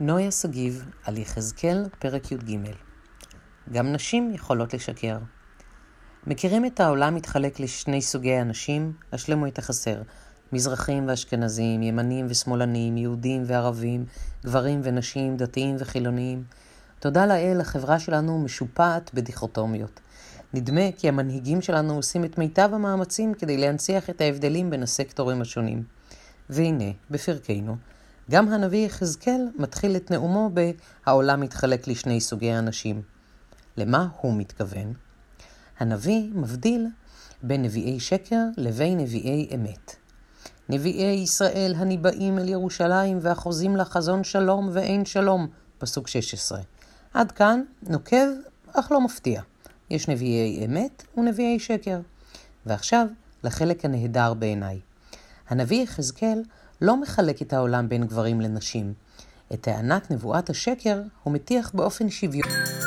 נויה שגיב על יחזקאל, פרק י"ג גם נשים יכולות לשקר. מכירים את העולם מתחלק לשני סוגי אנשים, השלמו את החסר. מזרחים ואשכנזים, ימנים ושמאלנים, יהודים וערבים, גברים ונשים, דתיים וחילוניים. תודה לאל, החברה שלנו משופעת בדיכוטומיות. נדמה כי המנהיגים שלנו עושים את מיטב המאמצים כדי להנציח את ההבדלים בין הסקטורים השונים. והנה, בפרקנו, גם הנביא יחזקאל מתחיל את נאומו ב"העולם מתחלק לשני סוגי אנשים". למה הוא מתכוון? הנביא מבדיל בין נביאי שקר לבין נביאי אמת. נביאי ישראל הניבאים אל ירושלים והחוזים לחזון שלום ואין שלום, פסוק 16. עד כאן נוקב, אך לא מפתיע. יש נביאי אמת ונביאי שקר. ועכשיו לחלק הנהדר בעיניי. הנביא יחזקאל לא מחלק את העולם בין גברים לנשים. את טענת נבואת השקר הוא מטיח באופן שוויוני.